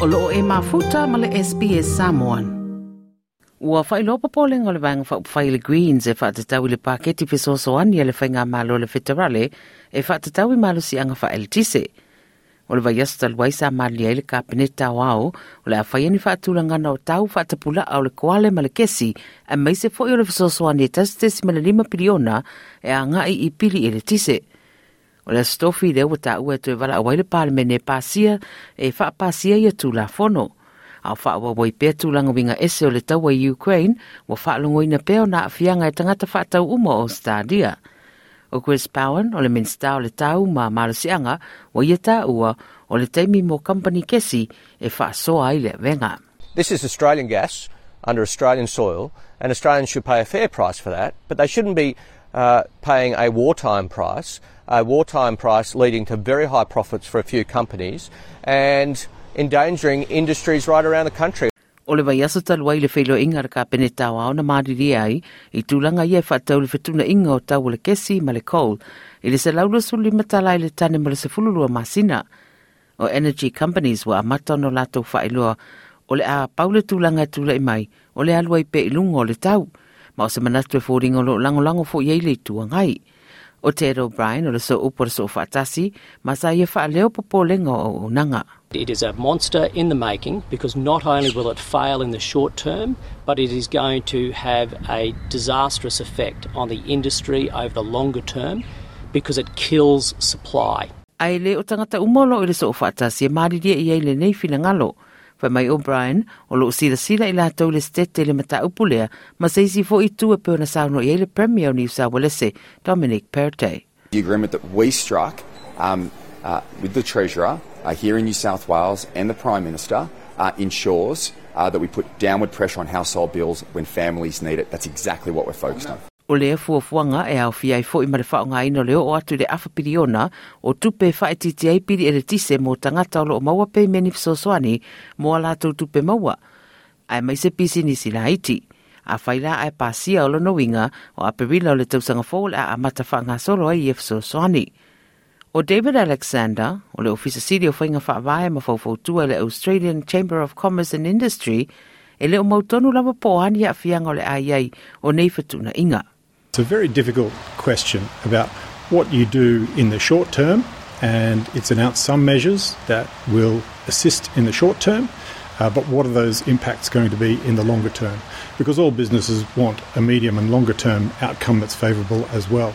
o loo e mafuta ma le SBS Samoan. Ua whai lopa pole ngā le vanga whai le Greens e whaatatau le paketi pesoso ani le whai ngā malo le federale e whaatatau i malo si anga wha el tise. O le vai asu talu waisa mali ai le kabineta o au, o le a whai ani whaatula ngana o tau whaatapula au le koale ma le kesi, a mai se fo i o le pesoso ani e tasitesi ma le lima piliona e a ngai i pili e le tise. O le stofi le ua ta ua tue wala awai le pale mene pasia e wha pasia ia tu la fono. Au wha awa wai pēr tu langa winga ese o le taua i Ukraine, wa wha lungo ina pēo na afianga e tangata wha tau uma o Stadia. O Chris Powen o le minsta o le tau ma marasianga, wa ia ta ua o le taimi mo company kesi e wha soa i le venga. This is Australian gas under Australian soil, and Australians should pay a fair price for that, but they shouldn't be uh, paying a wartime price, a wartime price leading to very high profits for a few companies and endangering industries right around the country. O le vai aso talu ai le whailo inga ka pene tau au na maadiri ai, i tūlanga ia whatau le whetuna inga o tau le kesi ma le coal, i le se laula suli matalai le tane ma le se fulurua masina. O energy companies wa amata no lato whailua, o le a paule tūlanga tūla i mai, o le alua i pe ilunga o le tau ma o se manatu e fōringa lo lango lango fo iei le tua ngai. O Ted O'Brien o le so upo le so whaatasi, ma sa ia wha leo popo lenga o unanga. It is a monster in the making because not only will it fail in the short term, but it is going to have a disastrous effect on the industry over the longer term because it kills supply. Ai le o tangata umolo i le so whaatasi e mariria i ei le nei fina ngalo, Fa mai O'Brien, o lo sila sila i lātou le stete le mata upulea, ma se isi fo i tu e peona sauno i le Premier New South Wales, Dominic Perrottet. The agreement that we struck um, uh, with the Treasurer uh, here in New South Wales and the Prime Minister uh, ensures uh, that we put downward pressure on household bills when families need it. That's exactly what we're focused on. O le fuafuanga e au fia i fo i mare whao ngā ino leo o atu le afa piriona o tupe whae titi ai piri e le tise mo tangata o lo o maua pe meni fisosoani mo a lātou tupe maua. Ai mai se pisi ni sila iti. A whaila ai pasia o lo no winga o a perila o le tausanga fōle a amata wha ngā solo ai e fisosoani. O David Alexander, o le ofisa siri o whainga whaavae ma fawfautua le Australian Chamber of Commerce and Industry, e le o mautonu lava poani a fianga o le ai ai o nei fatuna inga. A very difficult question about what you do in the short term, and it's announced some measures that will assist in the short term, uh, but what are those impacts going to be in the longer term? Because all businesses want a medium and longer term outcome that's favourable as well.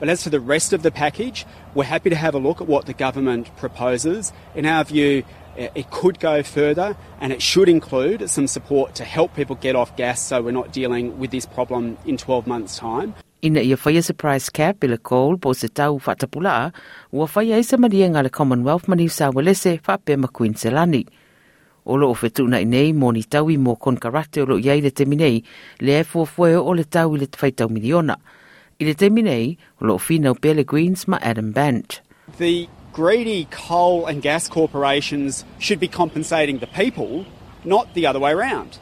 But as for the rest of the package, we're happy to have a look at what the government proposes. In our view, it could go further and it should include some support to help people get off gas so we're not dealing with this problem in 12 months' time. Ina ia whaia se price cap i le coal po se tau whatapula, ua whaia isa maria ngā le Commonwealth mani sa walese whape ma Queenselani. O lo o whetuna i nei mo ni tau i mo kon karate o lo iai le temi nei, le e fuafueo o le tau i le whaitau miliona. I le temi nei, o lo fina o Pele Greens ma Adam Bandt. The greedy coal and gas corporations should be compensating the people, not the other way around.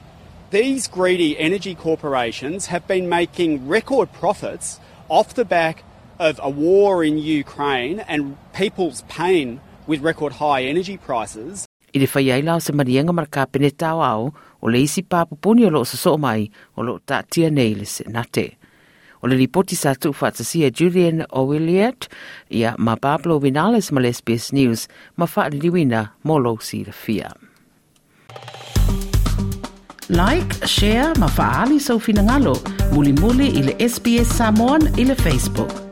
These greedy energy corporations have been making record profits off the back of a war in Ukraine and people's pain with record high energy prices. I le whai ai lao se marienga mara ka pene tau au, o le isi pāpupuni o lo sa so mai, o lo ta tia nei le se nate. O le ripoti sa tu whaatasia Julian O'Williot, ia ma Pablo Vinales ma SBS News, ma fa'aliliuina liwina mo lo si. Like, share, ma faali sau finangalo, muli muli i le SBS Samoan le Facebook.